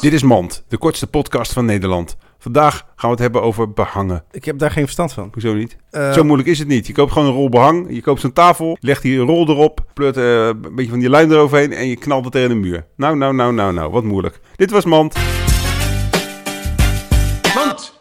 Dit is Mand, de kortste podcast van Nederland. Vandaag gaan we het hebben over behangen. Ik heb daar geen verstand van. Hoezo niet? Eh, Zo moeilijk is het niet. Je koopt gewoon een rol behang, je koopt zo'n tafel, legt die rol erop, pleurt eh, een beetje van die lijn eroverheen en je knalt het tegen de muur. Nou, nou, nou, nou, nou, wat moeilijk. Dit was Mand, Mand.